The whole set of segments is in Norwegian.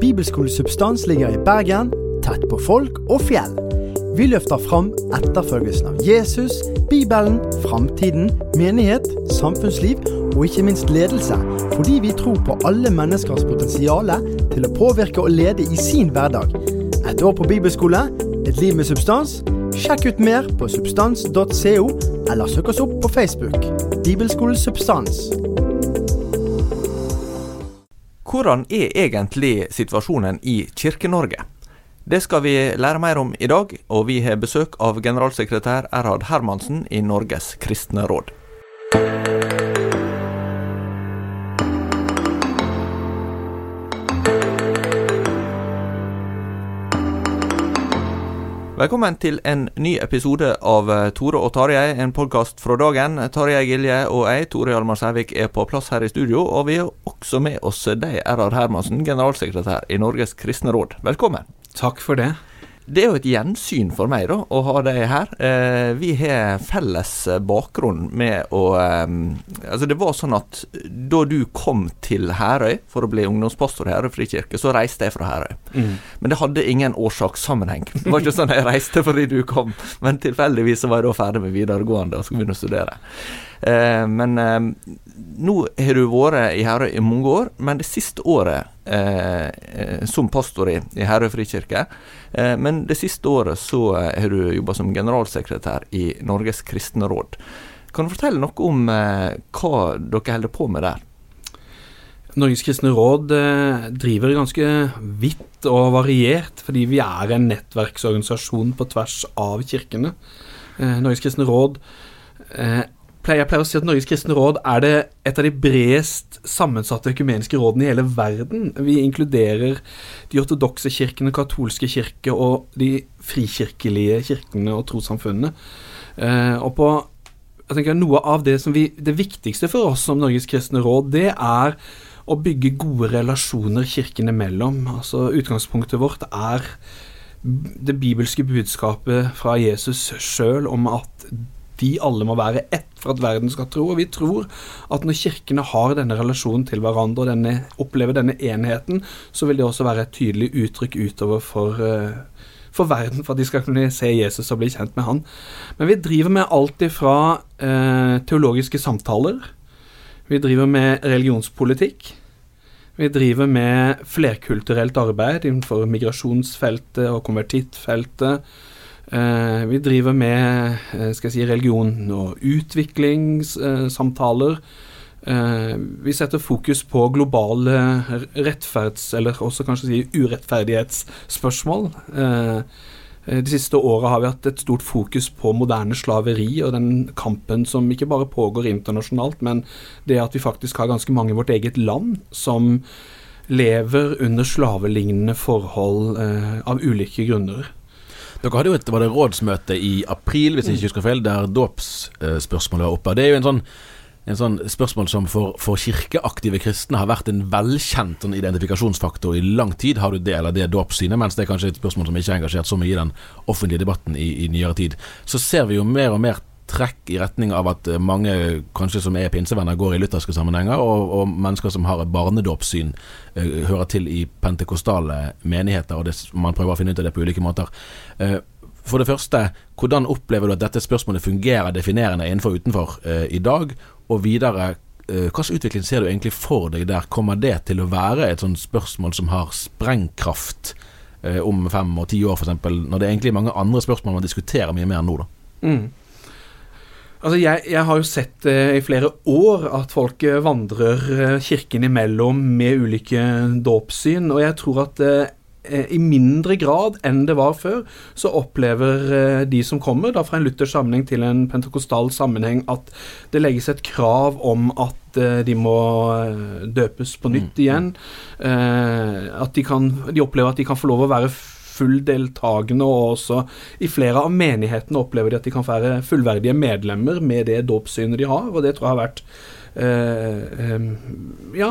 Bibelskole Substans ligger i Bergen, tett på folk og fjell. Vi løfter fram etterfølgelsen av Jesus, Bibelen, framtiden, menighet, samfunnsliv og ikke minst ledelse, fordi vi tror på alle menneskers potensial til å påvirke og lede i sin hverdag. Et år på bibelskole, et liv med substans. Sjekk ut mer på substans.co, eller søk oss opp på Facebook. Bibelskole Substans. Hvordan er egentlig situasjonen i Kirke-Norge? Det skal vi lære mer om i dag, og vi har besøk av generalsekretær Erhard Hermansen i Norges kristne råd. Velkommen til en ny episode av eh, Tore og Tarjei, en podkast fra dagen. Tarjei Gilje og jeg, Tore Hjalmar Sævik, er på plass her i studio, og vi har også med oss deg, Erhard Hermansen, generalsekretær i Norges kristne råd. Velkommen. Takk for det. Det er jo et gjensyn for meg, da, å ha deg her. Eh, vi har felles bakgrunn med å eh, Altså, det var sånn at da du kom til Herøy for å bli ungdomspastor i Herøy frikirke, så reiste jeg fra Herøy. Mm. Men det hadde ingen årsakssammenheng. Det var ikke sånn jeg reiste fordi du kom, men tilfeldigvis var jeg da ferdig med videregående og skulle begynne å studere. Eh, men eh, nå har du vært i Herøy i mange år, men det siste året eh, eh som pastor i, i Herøy frikirke. Eh, men det siste året så eh, har du jobba som generalsekretær i Norges kristne råd. Kan du fortelle noe om hva dere holder på med der? Norges kristne råd eh, driver ganske vidt og variert, fordi vi er en nettverksorganisasjon på tvers av kirkene. Eh, Norges kristne råd eh, pleier, Jeg pleier å si at Norges kristne råd er det et av de bredest sammensatte økumeniske rådene i hele verden. Vi inkluderer de ortodokse kirkene, katolske kirke og de frikirkelige kirkene og trossamfunnene. Eh, og på jeg tenker Noe av det som vi, det viktigste for oss som Norges kristne råd, det er å bygge gode relasjoner kirkene imellom. Altså Utgangspunktet vårt er det bibelske budskapet fra Jesus sjøl om at de alle må være ett for at verden skal tro. Og vi tror at når kirkene har denne relasjonen til hverandre og denne, opplever denne enheten, så vil det også være et tydelig uttrykk utover for, uh, for verden, for at de skal kunne se Jesus og bli kjent med han. Men vi driver med alt ifra eh, teologiske samtaler, vi driver med religionspolitikk. Vi driver med flerkulturelt arbeid innenfor migrasjonsfeltet og konvertittfeltet. Eh, vi driver med eh, skal jeg si, religion og utviklingssamtaler. Eh, vi setter fokus på globale rettferds... Eller også kanskje si urettferdighetsspørsmål. De siste åra har vi hatt et stort fokus på moderne slaveri og den kampen som ikke bare pågår internasjonalt, men det at vi faktisk har ganske mange i vårt eget land som lever under slavelignende forhold av ulike grunner. Dere hadde jo et var det rådsmøte i april, hvis jeg ikke husker feil, der dåpsspørsmålet var oppe. Det er jo en sånn, en sånn spørsmål som for, for kirkeaktive kristne har vært en velkjent sånn identifikasjonsfaktor i lang tid. Har du det eller det dåpssynet? Mens det er kanskje et spørsmål som ikke har engasjert så mye i den offentlige debatten i, i nyere tid. Så ser vi jo mer og mer trekk i retning av at eh, mange kanskje som er pinsevenner, går i lutherske sammenhenger, og, og mennesker som har et barnedåpssyn, uh, hører til i pentekostale menigheter, og det, man prøver å finne ut av det på ulike måter. Uh, for det første, hvordan opplever du at dette spørsmålet fungerer definerende innenfor og utenfor uh, i dag? Og videre, slags utvikling ser du egentlig for deg der? Kommer det til å være et sånt spørsmål som har sprengkraft om fem og ti år, f.eks., når det er egentlig mange andre spørsmål man diskuterer mye mer nå, da? Mm. Altså jeg, jeg har jo sett eh, i flere år at folk eh, vandrer eh, kirken imellom med ulike dåpssyn, og jeg tror at eh, i mindre grad enn det var før, så opplever eh, de som kommer da fra en luthersk sammenheng til en pentakostal sammenheng, at det legges et krav om at eh, de må eh, døpes på nytt igjen. Eh, at de, kan, de opplever at de kan få lov å være fulldeltagende, og også i flere av menighetene opplever de at de kan være fullverdige medlemmer med det dåpssynet de har, og det tror jeg har vært Uh, um, ja,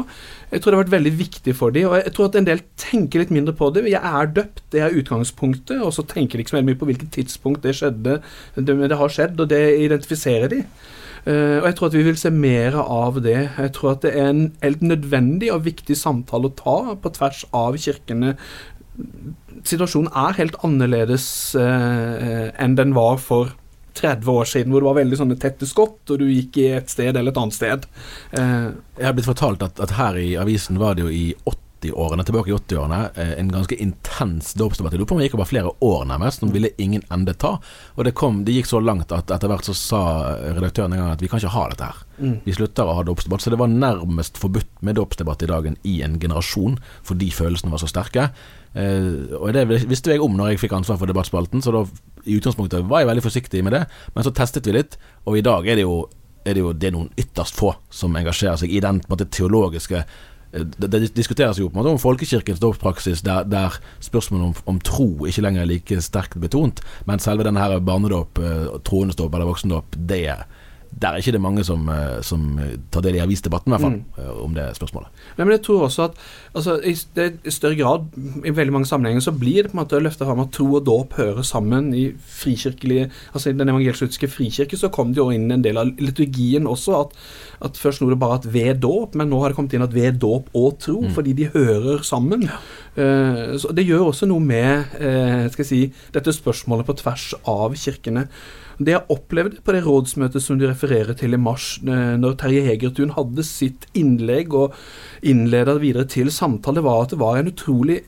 jeg tror det har vært veldig viktig for dem, og jeg tror at en del tenker litt mindre på det. Jeg er døpt, det er utgangspunktet, og så tenker de ikke så mye på hvilket tidspunkt det skjedde. Det, det har skjedd, og det identifiserer de. Uh, og jeg tror at vi vil se mer av det. Jeg tror at det er en helt nødvendig og viktig samtale å ta på tvers av kirkene. Situasjonen er helt annerledes eh, enn den var for 30 år siden, hvor det var veldig sånne tette skott, og du gikk i et sted eller et annet sted. Eh, Jeg har blitt fortalt at, at her i avisen var det jo i 80-årene, tilbake i 80-årene, eh, en ganske intens dåpsdebatt. Jeg lurer på om det gikk over flere år nærmest, som ville ingen ende ta. Og det, kom, det gikk så langt at etter hvert så sa redaktøren en gang at vi kan ikke ha dette her. Vi slutter å ha dåpsdebatt. Så det var nærmest forbudt med dåpsdebatt i dagen i en generasjon, fordi følelsene var så sterke. Uh, og det visste jeg om når jeg fikk ansvar for debattspalten, så da i utgangspunktet var jeg veldig forsiktig med det. Men så testet vi litt, og i dag er det jo, er det, jo det er noen ytterst få som engasjerer seg i den måte, teologiske det, diskuteres jo på en måte om folkekirkens dåpspraksis, der, der spørsmålet om, om tro ikke lenger er like sterkt betont, men selve denne her barnedåp, troendes dåp eller voksendåp, det er der er ikke det mange som, eh, som tar del i avisdebatten, i hvert fall, mm. om det spørsmålet. Nei, men jeg tror også at altså, i, det, i større grad, i veldig mange sammenhenger, så blir det på en måte løfta fram at tro og dåp hører sammen. I frikirkelige, altså i den evangelisk-lutherske frikirke så kom det jo inn en del av liturgien også, at, at først nå det bare at ved dåp, men nå har det kommet inn at ved dåp og tro, fordi de hører sammen. Uh, så Det gjør også noe med uh, skal jeg si, dette spørsmålet på tvers av kirkene. Det jeg opplevde på det rådsmøtet som du refererer til i mars, eh, når Terje Hegertun hadde sitt innlegg og innleda videre til samtale, var at det var en utrolig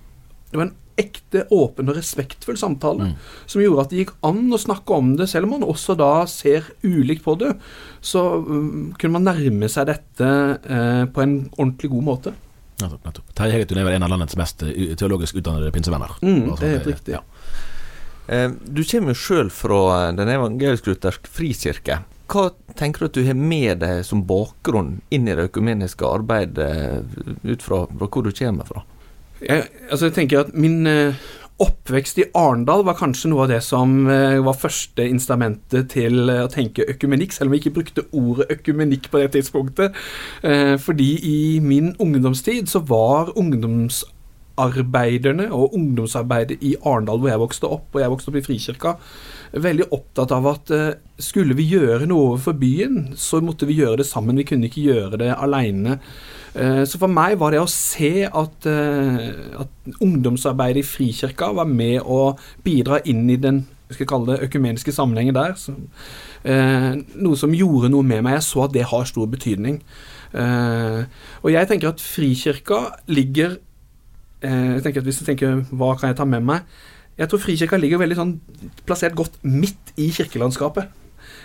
Det var en ekte, åpen og respektfull samtale som gjorde at det gikk an å snakke om det, selv om man også da ser ulikt på det. Så um, kunne man nærme seg dette uh, på en ordentlig god måte. Nettopp, nettopp. Terje Hegertun er vel en av landets mest eh, teologisk utdannede pinsevenner. Mm, det er helt riktig. Ja. Eh, Du kommer jo sjøl fra den evangelisk-lutherske frikirke. Hva tenker du at du har med deg som bakgrunn inn i det økumeniske arbeidet, ut fra, fra hvor du kommer fra? Jeg, altså jeg tenker at min eh, oppvekst i Arendal var kanskje noe av det som eh, var første instrumentet til eh, å tenke økumenikk, selv om vi ikke brukte ordet økumenikk på det tidspunktet. Eh, fordi i min ungdomstid så var ungdomsarbeiderne og ungdomsarbeidet i Arendal, hvor jeg vokste opp, og jeg vokste opp i Frikirka, veldig opptatt av at eh, skulle vi gjøre noe overfor byen, så måtte vi gjøre det sammen. Vi kunne ikke gjøre det aleine. Eh, Så for meg var det å se at, eh, at ungdomsarbeidet i Frikirka var med å bidra inn i den skal kalle det økumeniske sammenhengen der. Så, eh, noe som gjorde noe med meg. Jeg så at det har stor betydning. Eh, og jeg tenker at Frikirka ligger jeg tenker at Hvis jeg tenker hva kan jeg ta med meg Jeg tror Frikirka ligger veldig sånn plassert godt midt i kirkelandskapet.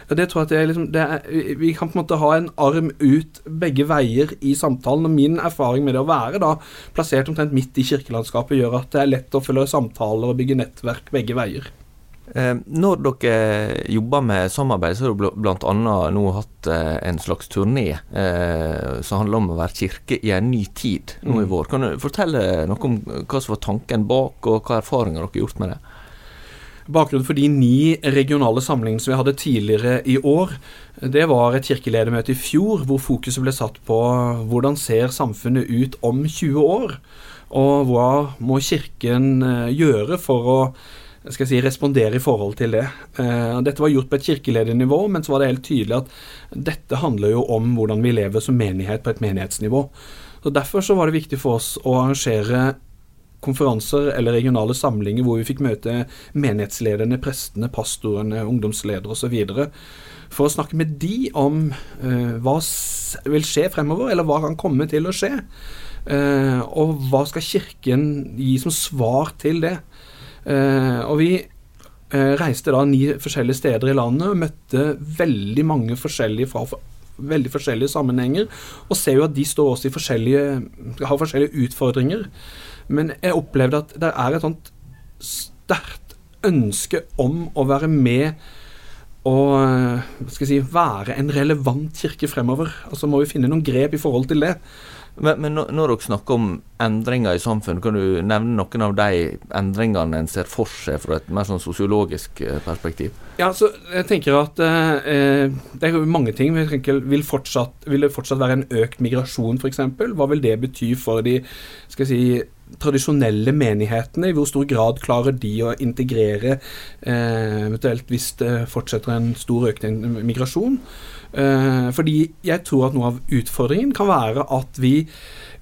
Det tror jeg at liksom, er, Vi kan på en måte ha en arm ut begge veier i samtalen. Og min erfaring med det å være da plassert omtrent midt i kirkelandskapet, gjør at det er lett å følge samtaler og bygge nettverk begge veier. Eh, når dere jobber med samarbeid, så har dere bl.a. nå hatt eh, en slags turné eh, som handler om å være kirke i en ny tid nå i Mm. vår. Kan du fortelle noe om hva som var tanken bak, og hva erfaringer dere har gjort med det? Bakgrunnen for de ni regionale samlingene som vi hadde tidligere i år, det var et kirkeledermøte i fjor hvor fokuset ble satt på hvordan ser samfunnet ut om 20 år, og hva må Kirken gjøre for å skal jeg si, respondere i forhold til det. Eh, Dette var gjort på et kirkeledernivå, men så var det helt tydelig at dette handler jo om hvordan vi lever som menighet på et menighetsnivå. Så Derfor så var det viktig for oss å arrangere konferanser eller regionale samlinger hvor vi fikk møte menighetslederne, prestene, pastorene, ungdomsledere osv. For å snakke med de om eh, hva vil skje fremover, eller hva kan komme til å skje. Eh, og hva skal Kirken gi som svar til det. Eh, og vi eh, reiste da ni forskjellige steder i landet og møtte veldig mange forskjellige fra veldig forskjellige sammenhenger, og ser jo at de står også i forskjellige har forskjellige utfordringer. Men jeg opplevde at det er et sånt sterkt ønske om å være med og eh, skal jeg si, være en relevant kirke fremover. Altså må vi finne noen grep i forhold til det. Men, men når- dere snakker om endringer i samfunnet, kan du nevne noen av de endringene en ser for seg fra et mer sånn sosiologisk eh, perspektiv? Ja, så jeg tenker at eh, eh, Det er jo mange ting. Jeg tenker, vil, fortsatt, vil det fortsatt være en økt migrasjon, f.eks.? Hva vil det bety for de skal jeg si, tradisjonelle menighetene? I hvor stor grad klarer de å integrere, eh, eventuelt hvis det fortsetter en stor økning migrasjon? Eh, fordi jeg tror at noe av utfordringen kan være at vi,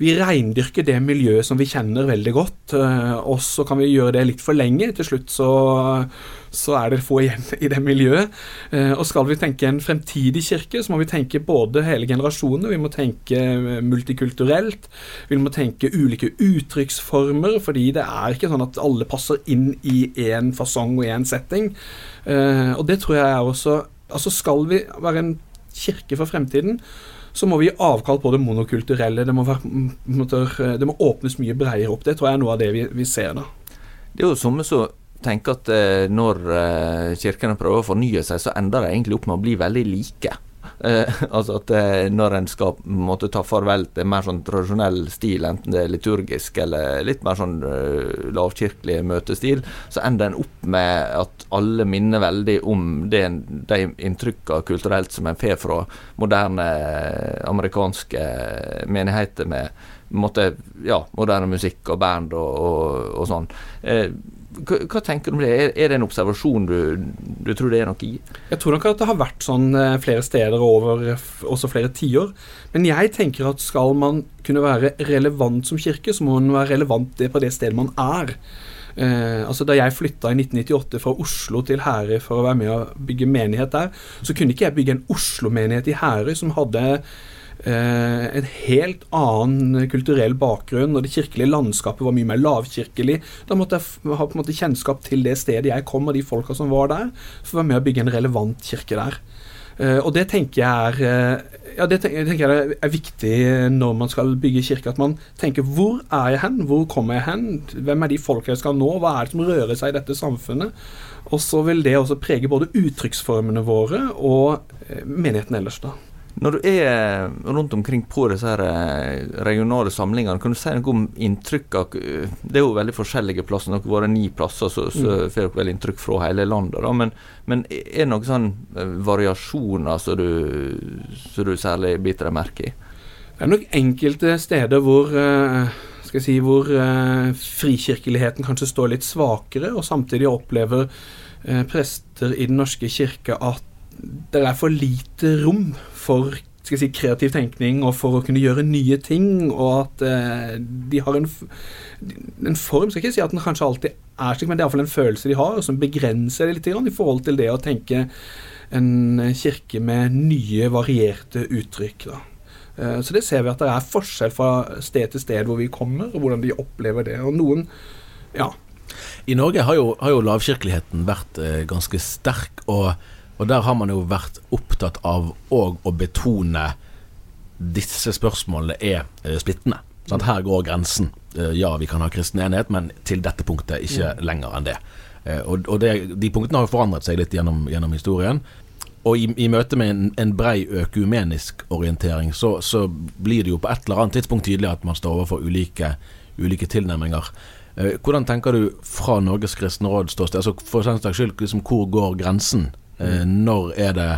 vi reindyrker det miljøet som vi kjenner veldig godt, eh, og så kan vi gjøre det litt for lenge. Til slutt så, så er det få igjen i det miljøet. Eh, og skal vi tenke en fremtidig kirke, så må vi tenke både hele generasjoner, vi må tenke multikulturelt, vi må tenke ulike uttrykksformer, fordi det er ikke sånn at alle passer inn i én fasong og én setting. Og det tror jeg er også Altså skal vi være en kirke for fremtiden, så må vi gi avkall på det monokulturelle. Det må, være, mm, eh, det må åpnes mye bredere opp. Det tror jeg er noe av det vi, vi ser da. Det er jo somme som tenker at eh, når eh, kirkene prøver å fornye seg, så ender de egentlig opp med å bli veldig like. Eh, altså at eh, når en skal måte ta farvel til mer sånn tradisjonell stil, enten det er liturgisk eller litt mer sånn eh, lavkirkelig møtestil, så ender en opp med at alle minner veldig om det, de inntrykkene kulturelt som en får fra moderne eh, amerikanske menigheter med måtte, ja, moderne musikk og band og, og, og sånn. Eh, hva, hva tenker du om det? Er, er det en observasjon du, du tror det er noe i? Jeg tror nok at det har vært sånn eh, flere steder over også flere tiår. Men jeg tenker at skal man kunne være relevant som kirke, så må man være relevant på det stedet man er. Eh, altså Da jeg flytta i 1998 fra Oslo til Herøy for å være med og bygge menighet der, så kunne ikke jeg bygge en Oslo-menighet i Herøy som hadde en helt annen kulturell bakgrunn, og det kirkelige landskapet var mye mer lavkirkelig. Da måtte jeg ha på en måte kjennskap til det stedet jeg kom, og de folka som var der, for å være med å bygge en relevant kirke der. Eh, og det tenker jeg er eh, ja, det tenker, jeg er viktig når man skal bygge kirke. At man tenker hvor er jeg hen, hvor kommer jeg hen, hvem er de folka jeg skal nå, hva er det som rører seg i dette samfunnet? Og så vil det også prege både uttrykksformene våre og eh, menigheten ellers, da. Når du er rundt omkring på disse her eh, regionale samlingene, kan du si noe om inntrykk av Det er jo veldig forskjellige plasser. Dere har vært ni plasser, så, så Mm. får dere vel inntrykk fra hele landet. Da. Men, men er det noen sånn eh, variasjoner som du, som du særlig biter deg merke i? Det er nok enkelte steder hvor eh, skal jeg si, hvor eh, frikirkeligheten kanskje står litt svakere, og samtidig opplever eh, prester i Den norske kirke at det er for lite rom for skal jeg si, kreativ tenkning og for å kunne gjøre nye ting, og at eh, de har en, en form Skal ikke si at den kanskje alltid er slik, men det er iallfall en følelse de har som begrenser det litt i forhold til det å tenke en kirke med nye, varierte uttrykk. da. Eh, Så det ser vi at det er forskjell fra sted til sted hvor vi kommer, og hvordan de opplever det. Og noen Ja. I Norge har jo, har jo lavkirkeligheten vært eh, ganske sterk, og, og der har man jo vært opptatt av òg å betone disse spørsmålene er eh, splittende. Sant? Her går grensen. Eh, ja, vi kan ha kristen enighet, men til dette punktet ikke lenger enn det. Eh, og og det, de punktene har jo forandret seg litt gjennom, gjennom historien. Og i, i møte med en, en brei økumenisk orientering, så, så blir det jo på et eller annet tidspunkt tydelig at man står overfor ulike, ulike tilnærminger. Hvordan tenker du fra Norges kristne råd ståsted? Altså for saks skyld, liksom, hvor går grensen? Eh, når er det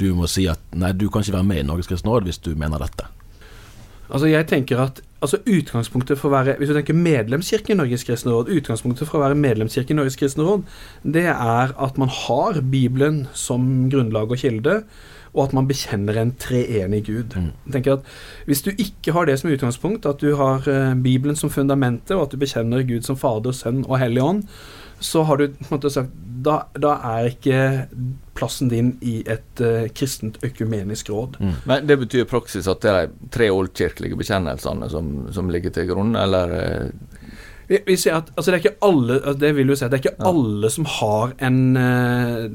du må si at nei, du kan ikke være med i Norges kristne råd hvis du mener dette? Altså jeg tenker at altså utgangspunktet for å være Hvis du tenker medlemskirke i Norges kristne råd Utgangspunktet for å være medlemskirke i Norges kristne råd, det er at man har Bibelen som grunnlag og kilde, og at man bekjenner en treenig Gud. Mm. Jeg tenker at Hvis du ikke har det som utgangspunkt, at du har eh, Bibelen som fundamentet, og at du bekjenner Gud som Fader, Sønn og Hellig Ånd, så har du på en måte sagt da, da er ikke plassen din i et uh, kristent økumenisk råd. Men det betyr i praksis at det er de tre oldkirkelige bekjennelsene som, som ligger til grunn, eller eh, Vi, vi ser at, altså det er ikke alle altså det vil jo si at det er ikke alle som har en eh,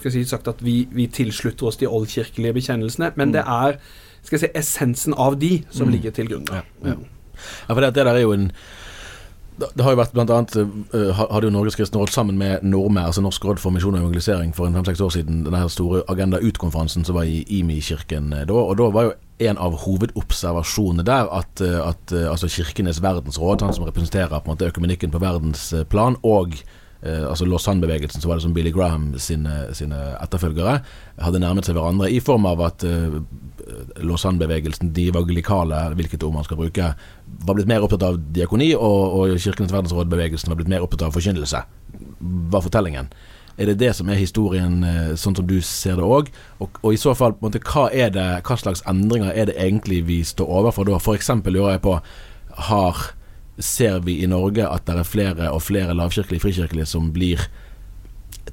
skal si, sagt at vi, vi tilslutter oss de oldkirkelige bekjennelsene, men det er skal jeg si, essensen av de som ligger til grunn. Ja, Ja, Ja, for det, det der er jo en det har jo vært blant annet eh, Hadde jo Norges kristne råd sammen med Norme, altså Norsk råd for misjon og evangelisering, for en fem-seks år siden, den store Agenda Ut-konferansen som var i Imi-kirken eh, da. Og da var jo en av hovedobservasjonene der at, eh, at altså Kirkenes verdensråd, han som representerer på en måte økumenikken på verdensplan, og altså Lausanne-bevegelsen, så var det som Billy Graham sine, sine etterfølgere, hadde nærmet seg hverandre i form av at uh, Lausanne-bevegelsen, de evangelikale, hvilket ord man skal bruke, var blitt mer opptatt av diakoni, og, og Kirkenes verdensråd-bevegelsen var blitt mer opptatt av forkynnelse, var fortellingen. Er det det som er historien, eh, sånn som du ser det òg? Og, og i så fall, måte, hva, det, hva slags endringer er det egentlig vi står overfor da? Eksempel lurer jeg på, har, ser vi i Norge at det er flere og flere lavkirkelige, frikirkelige som blir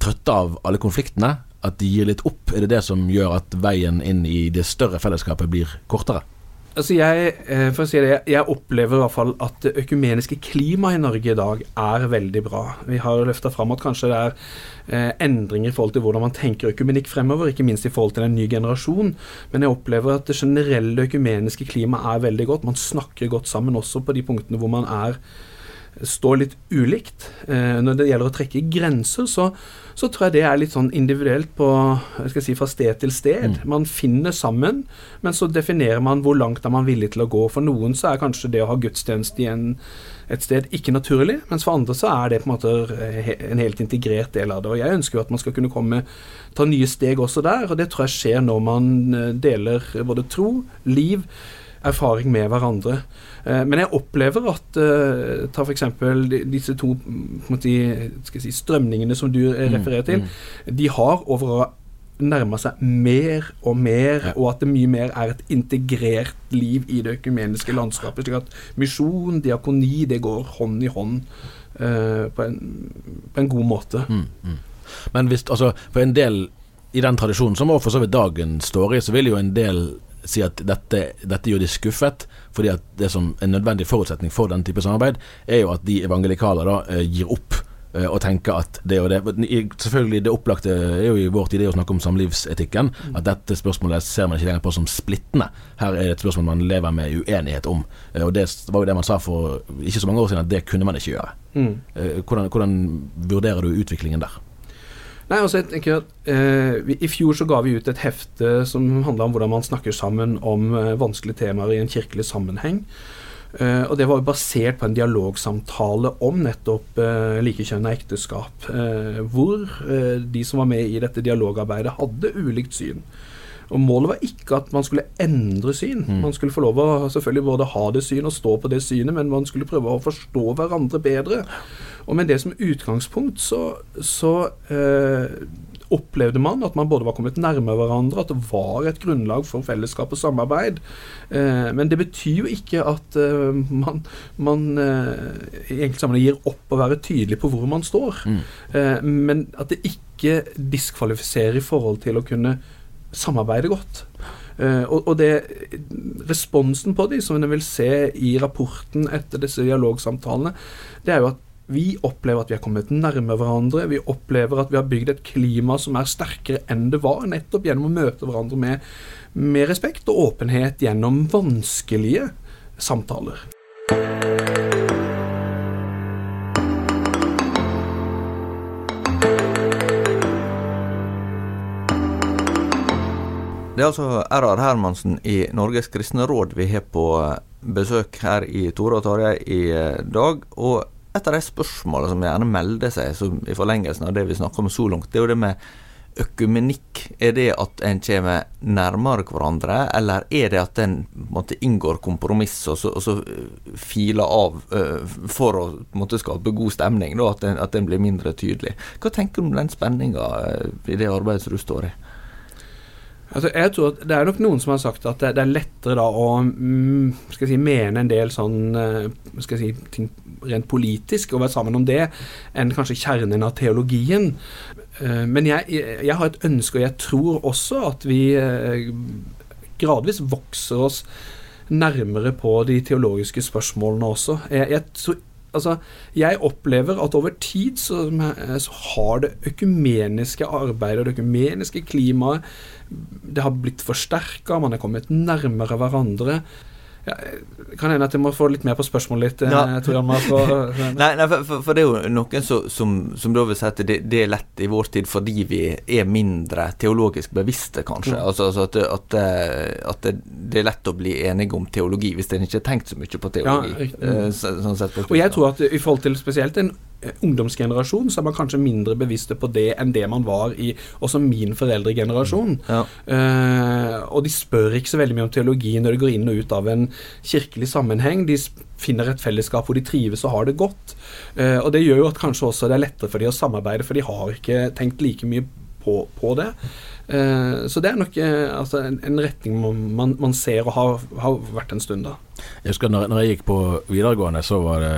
trøtte av alle konfliktene? At de gir litt opp? Er det det som gjør at veien inn i det større fellesskapet blir kortere? Altså jeg, eh, for å si det, jeg opplever i hvert fall at det økumeniske klimaet i Norge i dag er veldig bra. Vi har løfta fram at kanskje det er eh, endringer i forhold til hvordan man tenker økumenikk fremover, ikke minst i forhold til en ny generasjon. Men jeg opplever at det generelle økumeniske klimaet er veldig godt. Man snakker godt sammen også på de punktene hvor man er står litt ulikt. Eh, når det gjelder å trekke grenser, så, så tror jeg det er litt sånn individuelt på jeg si, fra sted til sted. Man finner sammen, men så definerer man hvor langt er man villig til å gå. For noen så er kanskje det å ha gudstjeneste i en, et sted ikke naturlig, mens for andre så er det på en måte en helt integrert del av det. Og jeg ønsker jo at man skal kunne komme, ta nye steg også der, og det tror jeg skjer når man eh, deler både tro, liv, erfaring med hverandre. Eh, Men jeg opplever at uh, Ta f.eks. disse to mm, måte, skal jeg si, strømningene som du eh, refererer til. De har over å nærme seg mer og mer, og at det mye mer er et integrert liv i det økumeniske landskapet. slik at misjon, diakoni, det går hånd i hånd eh, på, en, på en god måte. Men hvis, altså, for en del i den tradisjonen, som også for så vidt dagen står i, så vil jo en del si at dette, dette gjør de skuffet, fordi at det som er en nødvendig forutsetning for den type samarbeid, er jo at de evangelikale da eh, gir opp eh, og tenker at det og det Selvfølgelig, det opplagte er jo i vår tid det å snakke om samlivsetikken. At dette spørsmålet ser man ikke lenger på som splittende. Her er det et spørsmål man lever med uenighet om. Eh, Og det var jo det man sa for ikke så mange år siden, at det kunne man ikke gjøre. Eh, Hvordan, hvordan vurderer du utviklingen der? Nei, altså jeg tenker at eh, vi, I fjor så ga vi ut et hefte som handla om hvordan man snakker sammen om eh, vanskelige temaer i en kirkelig sammenheng. Eh, og Det var jo basert på en dialogsamtale om nettopp eh, likekjønna ekteskap. eh, hvor eh, de som var med i dette dialogarbeidet, hadde ulikt syn. Og Målet var ikke at man skulle endre syn. Man skulle få lov å selvfølgelig både ha det syn og stå på det synet, men man skulle prøve å forstå hverandre bedre. Og med det som utgangspunkt så, så eh, opplevde man at man både var kommet nærmere hverandre, at det var et grunnlag for fellesskap og samarbeid. Eh, men det betyr jo ikke at eh, man, man eh, i enkelte sammenhenger gir opp å være tydelig på hvor man står. Eh, men at det ikke diskvalifiserer i forhold til å kunne samarbeide godt. Eh, og, og det responsen på de, som en vil se i rapporten etter disse dialogsamtalene, det er jo at vi opplever at vi har kommet nærme hverandre. Vi opplever at vi har bygd et klima som er sterkere enn det var, nettopp gjennom å møte hverandre med, med respekt og åpenhet gjennom vanskelige samtaler. Det er altså R.R. Hermansen i Norges kristne råd vi har på eh, besøk her i Tore og Tarjei i eh, dag. Og et av de spørsmålene som gjerne melder seg i forlengelsen av det vi snakker om så langt, det er jo det med økumenikk. Er det at en kommer nærmere hverandre, eller er det at en måte, inngår kompromiss og så, og så eh, filer av uh, for å måte, skape god stemning? Da, at, den, at den blir mindre tydelig. Hva tenker du om den spenninga uh, i det arbeidet som du står i? Altså, jeg tror at Det er nok noen som har sagt at det, det er lettere da å mm, skal jeg si, mene en del sånn uh, skal jeg si, ting rent politisk og være sammen om det, enn kanskje kjernen av teologien. Uh, men jeg, jeg, har et ønske, og jeg tror også at vi uh, gradvis vokser oss nærmere på de teologiske spørsmålene også. Jeg, jeg tror altså, jeg opplever at over tid så, så, har det økumeniske arbeidet og det økumeniske klimaet det har blitt forsterka, man er kommet nærmere hverandre. Ja, kan hende at jeg må få litt mer på spørsmålet ditt. Ja. For, nei, nei for, for, det er jo noen som, som, som da vil si at det, det, er lett i vår tid fordi vi er mindre teologisk bevisste, kanskje. Mm. Altså, altså at, at, eh, at det, er lett å bli enige om teologi hvis en ikke har tenkt så mye på teologi. Ja, mm. sånn sett, og jeg tror at i forhold til spesielt en ungdomsgenerasjon så er man kanskje mindre bevisste på det enn det man var i også min foreldregenerasjon. Ja. Uh, og de spør ikke så veldig mye om teologi når de går inn og ut av en kirkelig sammenheng. De finner et fellesskap hvor de trives og har det godt. Uh, og det gjør jo at kanskje også det er lettere for de å samarbeide, for de har ikke tenkt like mye på, på det. Uh, så det er nok altså en, retning man, man, ser og har, har, vært en stund, da. Jeg husker når, når jeg gikk på videregående, så var det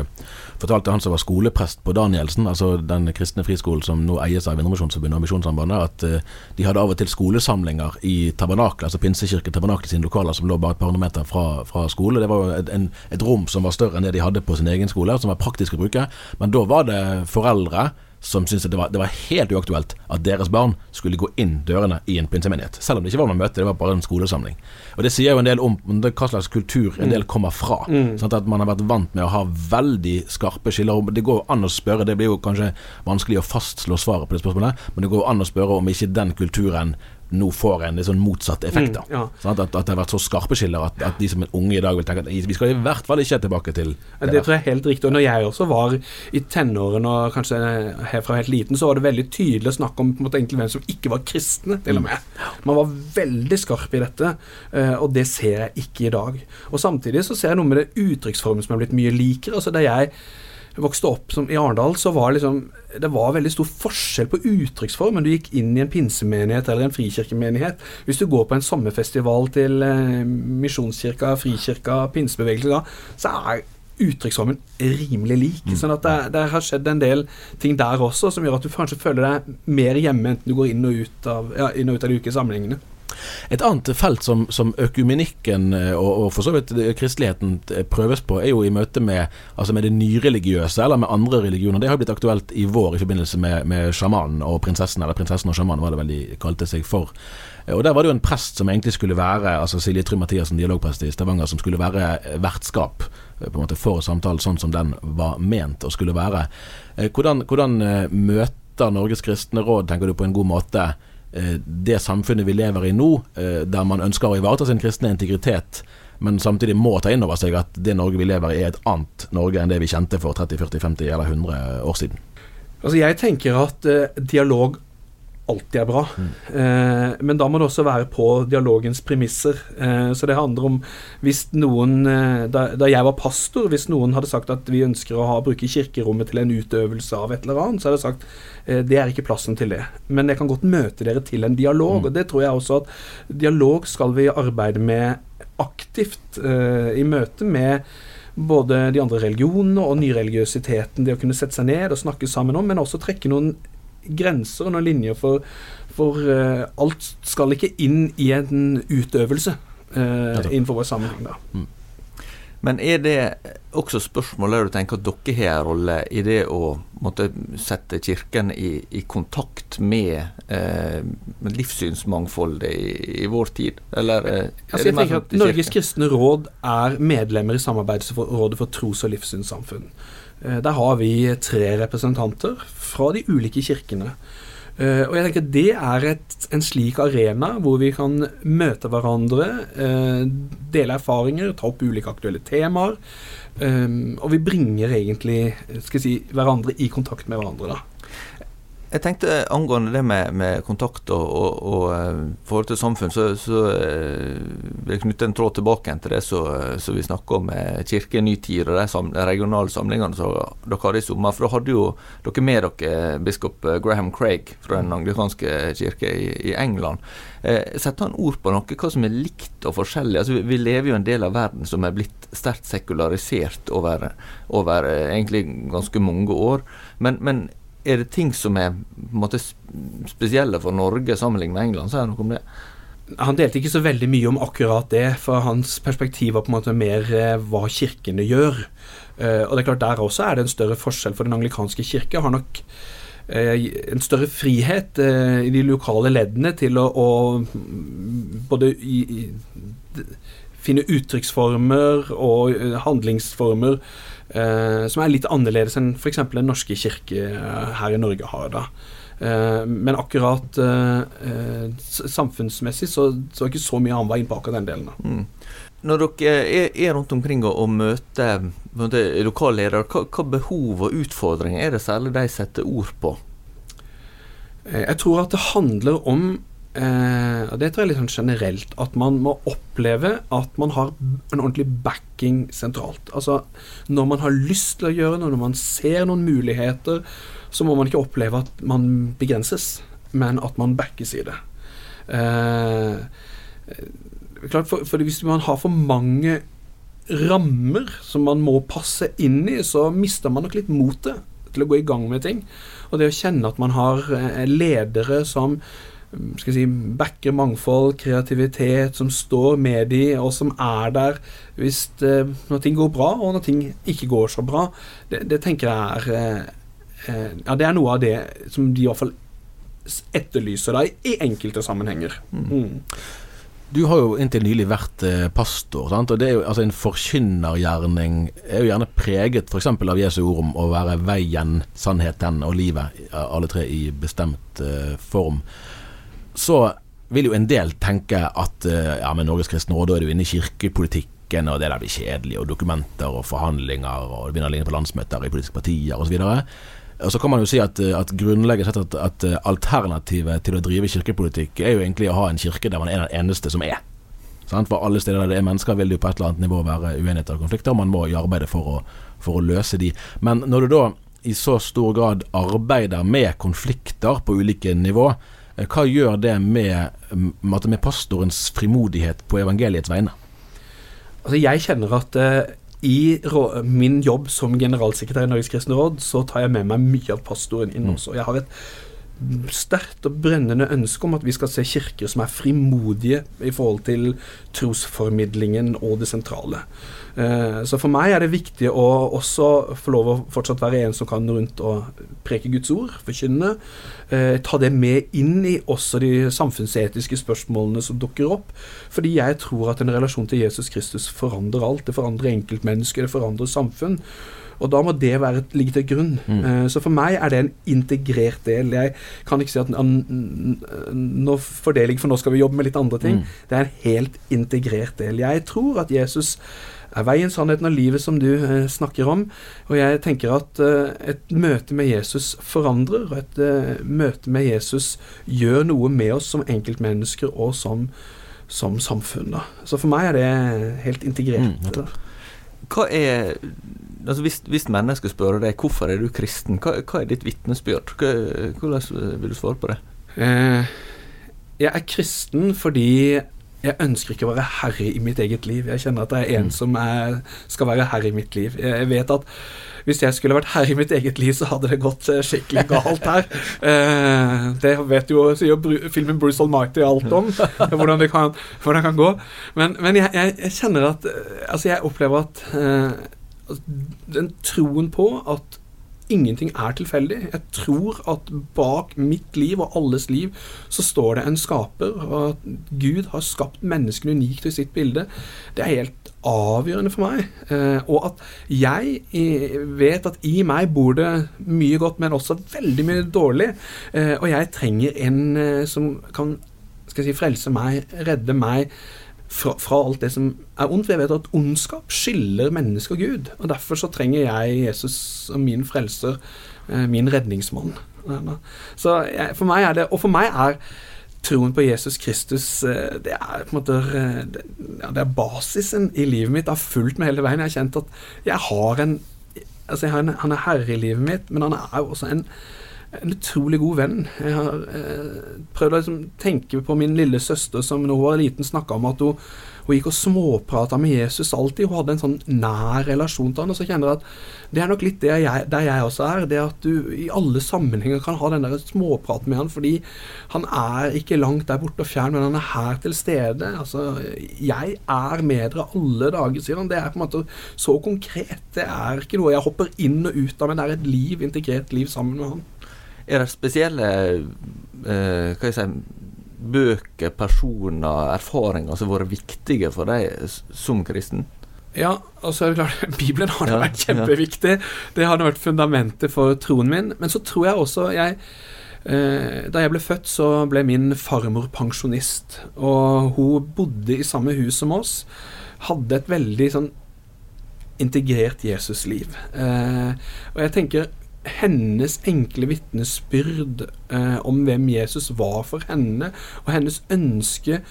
fortalte han som var skoleprest på Danielsen, altså den kristne friskolen som nå eies av Indremisjonsforbundet og Misjonssambandet, at uh, de hadde av og til skolesamlinger i tabernaklet, altså Pinsekirken Tabernakel sine lokaler, som lå bare et par hundre meter fra, fra skole. Det var et, en, et rom som var større enn det de hadde på sin egen skole, som var praktisk å bruke. Men da var det foreldre som syntes det var, det var helt uaktuelt at deres barn skulle gå inn dørene i en pinsemenighet. Selv om det ikke var noe møte, det var bare en skolesamling. Og Det sier jo en del om hva slags kultur en del mm. kommer fra. Mm. Sånn at man har vært vant med å ha veldig skarpe skiller. Det går an å spørre, det blir jo kanskje vanskelig å fastslå svaret på det spørsmålet, men det går an å spørre om ikke den kulturen nå får en sånn motsatt effekt. da mm, ja. sånn at, at, det har vært så skarpe skiller at, at, de som er unge i dag vil tenke at vi skal i hvert fall ikke tilbake til det. Det tror jeg er helt riktig. Og når jeg også var i tenårene og kanskje herfra helt liten, så var det veldig tydelig å snakke om måte egentlig hvem som ikke var kristne, til og med. Man var veldig skarp i dette, eh, og det ser jeg ikke i dag. Og samtidig så ser jeg noe med det uttrykksformen som er blitt mye likere. altså det jeg vokste opp som, i Arendal, så var liksom, det var veldig stor forskjell på uttrykksformen. Du gikk inn i en pinsemenighet eller en frikirkemenighet. Hvis du går på en sommerfestival til eh, Misjonskirka, Frikirka, pinsebevegelse, så er uttrykksformen rimelig lik. Mm. sånn at det, det, har skjedd en del ting der også som gjør at du kanskje føler deg mer hjemme enten du går inn og ut av, ja, inn og ut av de ulike sammenhengene. Et annet felt som, som økumenikken eh, og, og, for så vidt eh, kristeligheten eh, prøves på, er jo i møte med, altså med det nyreligiøse, eller med andre religioner. Det har blitt aktuelt i vår i forbindelse med, med sjamanen og prinsessen, eller prinsessen og sjamanen var det vel de kalte seg for. Og Der var det jo en prest som egentlig skulle være altså Silje Trym Mathiassen, dialogprest i Stavanger, som skulle være vertskap på en måte for samtalen sånn som den var ment å skulle være. Hvordan, hvordan møter Norges kristne råd, tenker du, på en god måte Eh, det samfunnet vi lever i nå, eh, der man ønsker å ivareta sin kristne integritet, men samtidig må ta inn over seg at det Norge vi lever i, er et annet Norge enn det vi kjente for 30, 40, 50 eller 100 år siden. Altså Jeg tenker at uh, dialog alltid er bra. Mm. Men da må det også være på dialogens premisser. Eh, så det handler om hvis noen eh, da, jeg var pastor, hvis noen hadde sagt at vi ønsker å ha, bruke kirkerommet til en utøvelse av et eller annet, så hadde jeg sagt det er ikke plassen til det. Men jeg kan godt møte dere til en dialog. Mm. Og det tror jeg også at dialog skal vi arbeide med aktivt i møte med både de andre religionene og nyreligiøsiteten. Det å kunne sette seg ned og snakke sammen om, men også trekke noen grenser og noen linjer for, for uh, alt skal ikke inn i en utøvelse uh, innenfor vår sammenheng. da. Mm. Men er det også spørsmålet du tenker at dere har en rolle i det å måtte sette Kirken i, i kontakt med, eh, med livssynsmangfoldet i, i, vår tid? Eller eh, altså, jeg tenker at Norges kristne råd er medlemmer i Samarbeidsrådet for tros- og livssynssamfunn. Eh, der har vi tre representanter fra de ulike kirkene. Eh, og jeg tenker det er et, en slik arena hvor vi kan møte hverandre, eh, dele erfaringer, ta opp ulike aktuelle temaer. eh, og vi bringer egentlig si, hverandre i kontakt med hverandre. da. Jeg tenkte angående det med, med kontakt og, og, og eh, forhold til samfunn, så, så eh, vil jeg knytte en tråd tilbake til det som vi snakka om Kirke Ny Tid og de, sam, regionale samlingene som dere hadde i sommer. For da hadde jo dere med dere biskop Graham Craig fra den anglikanske kirke i, i England. Eh, Setter han ord på noe, hva som er likt og forskjellig? Altså, vi, vi lever jo en del av verden som er blitt sterkt sekularisert over, over eh, egentlig ganske mange år. men, men er det ting som er måte, spesielle for Norge sammenlignet med England? så er det noe om det? Han delte ikke så veldig mye om akkurat det, for hans perspektiv var på en måte mer eh, hva kirkene gjør. Eh, og det er klart Der også er det en større forskjell, for den anglikanske kirke har nok eh, en større frihet i de lokale leddene til å, å både i, i, finne uttrykksformer og handlingsformer eh, som er litt annerledes enn f.eks. Den norske kirke eh, her i Norge har. da. Eh, men akkurat eh, eh, samfunnsmessig så, så er det ikke så mye annen vei inn på akkurat den delen. da. Mm. Når dere er, er, rundt omkring og, og møter lokalledere, hva, hva behov og utfordringer er det særlig de setter ord på? Eh, jeg tror at det handler om Eh, og Det tror jeg litt sånn generelt. At man må oppleve at man har en ordentlig backing sentralt. Altså Når man har lyst til å gjøre noe, når man ser noen muligheter, så må man ikke oppleve at man begrenses, men at man backes i det. Eh, klart, for, for Hvis man har for mange rammer som man må passe inn i, så mister man nok litt motet til å gå i gang med ting. Og det å kjenne at man har ledere som skal si, backer mangfold, kreativitet, som står med de, og som er der hvis det, når ting går bra, og når ting ikke går så bra. Det, det tenker jeg er eh, eh, Ja, det er noe av det som de i hvert fall etterlyser da, i enkelte sammenhenger. Mm. mm. Du har jo inntil nylig vært eh, pastor. Sant? og det er jo, altså En forkynnergjerning er jo gjerne preget f.eks. av Jesu ord om å være veien, sannheten og livet, alle tre i bestemt eh, form så vil jo en del tenke at eh, ja, med Norges kristne råd, da er du inne i kirkepolitikken, og det der blir kjedelig, og dokumenter og forhandlinger, og det begynner å ligne på landsmøter i politiske partier osv. Og så kan man jo si at, at grunnleggende sett at, at, alternativet til å drive kirkepolitikk er jo egentlig å ha en kirke der man er den eneste som er. Sant? For alle steder der det er mennesker, vil det jo på et eller annet nivå være uenigheter og konflikter, og man må arbeide for å, for å løse de. Men når du da i så stor grad arbeider med konflikter på ulike nivå, Eh, hva gjør det med, med pastorens frimodighet på evangeliets vegne? Altså jeg kjenner at uh, i min jobb som generalsekretær i Norges kristne råd, så tar jeg med meg mye av pastoren inn mm. også. Jeg har et sterkt og brennende ønske om at vi skal se kirker som er frimodige i forhold til trosformidlingen og det sentrale. Eh, så for meg er det viktig å også få lov å fortsatt være en som kan rundt og preke Guds ord, forkynne. Eh, ta det med inn i også de samfunnsetiske spørsmålene som dukker opp. Fordi jeg tror at en relasjon til Jesus Kristus forandrer alt. Det forandrer enkeltmennesker, det forandrer samfunn. Og da må det være, ligge til grunn. Mm. Uh, så for meg er det en integrert del. Jeg kan ikke si at nå fordeling, for nå skal vi jobbe med litt andre ting. Mm. Det er en helt integrert del. Jeg tror at Jesus er veien, sannheten og livet som du uh, snakker om. Og jeg tenker at uh, et møte med Jesus forandrer, og et møte med Jesus gjør noe med oss som enkeltmennesker og som, som samfunn. Da. Så for meg er det helt integrert. Mm, hva er altså hvis, hvis mennesker spør deg hvorfor er du kristen, hva, hva er ditt vitnesbyrd? Hvordan vil du svare på det? Eh, jeg er kristen fordi jeg ønsker ikke å være herre i mitt eget liv. Jeg kjenner at det er en mm. som er, skal være herre i mitt liv. Jeg vet at hvis jeg skulle vært herre i mitt eget liv, så hadde det gått eh, skikkelig galt her. Eh, det vet jo sier filmen Bruce Almighty alt om, hvordan det kan, hvordan det kan gå. Men, men jeg, jeg, jeg, kjenner at eh, Altså, jeg opplever at den troen på at ingenting er tilfeldig. Jeg tror at bak mitt liv og alles liv så står det en skaper, og at Gud har skapt menneskene unikt i sitt bilde. Det er helt avgjørende for meg. Eh, og at jeg vet at i meg bor det mye godt, men også veldig mye dårlig. Eh, og jeg trenger en eh, som kan skal jeg si, frelse meg, redde meg fra, fra, alt det som er ondt. For jeg vet at ondskap skiller menneske og Gud. Og derfor så trenger jeg Jesus som min frelser, eh, min redningsmann. Så jeg, for meg er det Og for meg er troen på Jesus Kristus eh, det er på en måte eh, ja, det er basisen i livet mitt. Det har fulgt meg hele veien. Jeg har kjent at jeg har en altså har en, Han er herre i livet mitt, men han er også en en utrolig god venn. Jeg har eh, prøvd å liksom, tenke på min lille søster som da hun var liten snakka om at hun, hun gikk og småprata med Jesus alltid. Hun hadde en sånn nær relasjon til han, og så kjenner jeg at det er nok litt det jeg, der jeg også er. Det at du i alle sammenhenger kan ha den der småpraten med han, fordi han er ikke langt der borte og fjern, men han er her til stede. Altså, jeg er med dere alle dager, sier han. Det er på en måte så konkret. Det er ikke noe jeg hopper inn og ut av, men det er et liv, integrert liv sammen med han. Er det spesielle eh, hva jeg si, bøker, personer, erfaringer som har vært viktige for deg som kristen? Ja, og så er det klart Bibelen har ja, vært kjempeviktig. Ja. Det har vært fundamentet for troen min. Men så tror jeg også jeg eh, Da jeg ble født, så ble min farmor pensjonist. Og hun bodde i samme hus som oss. Hadde et veldig sånn integrert Jesusliv. Eh, og jeg tenker hennes enkle vitnesbyrd eh, om hvem Jesus var for henne, og hennes ønske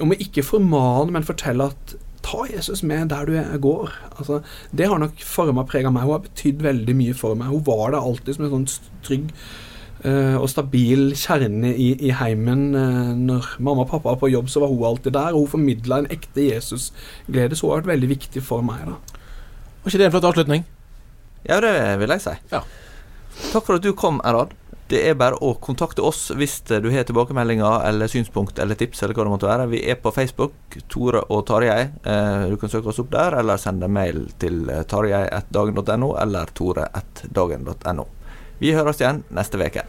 om å ikke formane, men fortelle at ta Jesus med der du går. Altså, det har nok forma prega meg. Hun har betydd veldig mye for meg. Hun var der alltid som en sånn trygg eh, og stabil kjerne i, i heimen. Eh, når mamma og pappa var på jobb, så var hun alltid der. Og hun formidla en ekte Jesus-glede, så hun har vært veldig viktig for meg. da. Var ikke det en flott avslutning? Ja, det vil jeg si. Ja. Takk for at du kom, Erad. Det er bare å kontakte oss hvis du har tilbakemeldinger eller synspunkt eller tips. eller hva det måtte være. Vi er på Facebook, Tore og Tarjei. Eh, du kan søke oss opp der, eller sende mail til eh, tarjei.dagen.no eller tore.dagen.no. Vi høres igjen neste uke.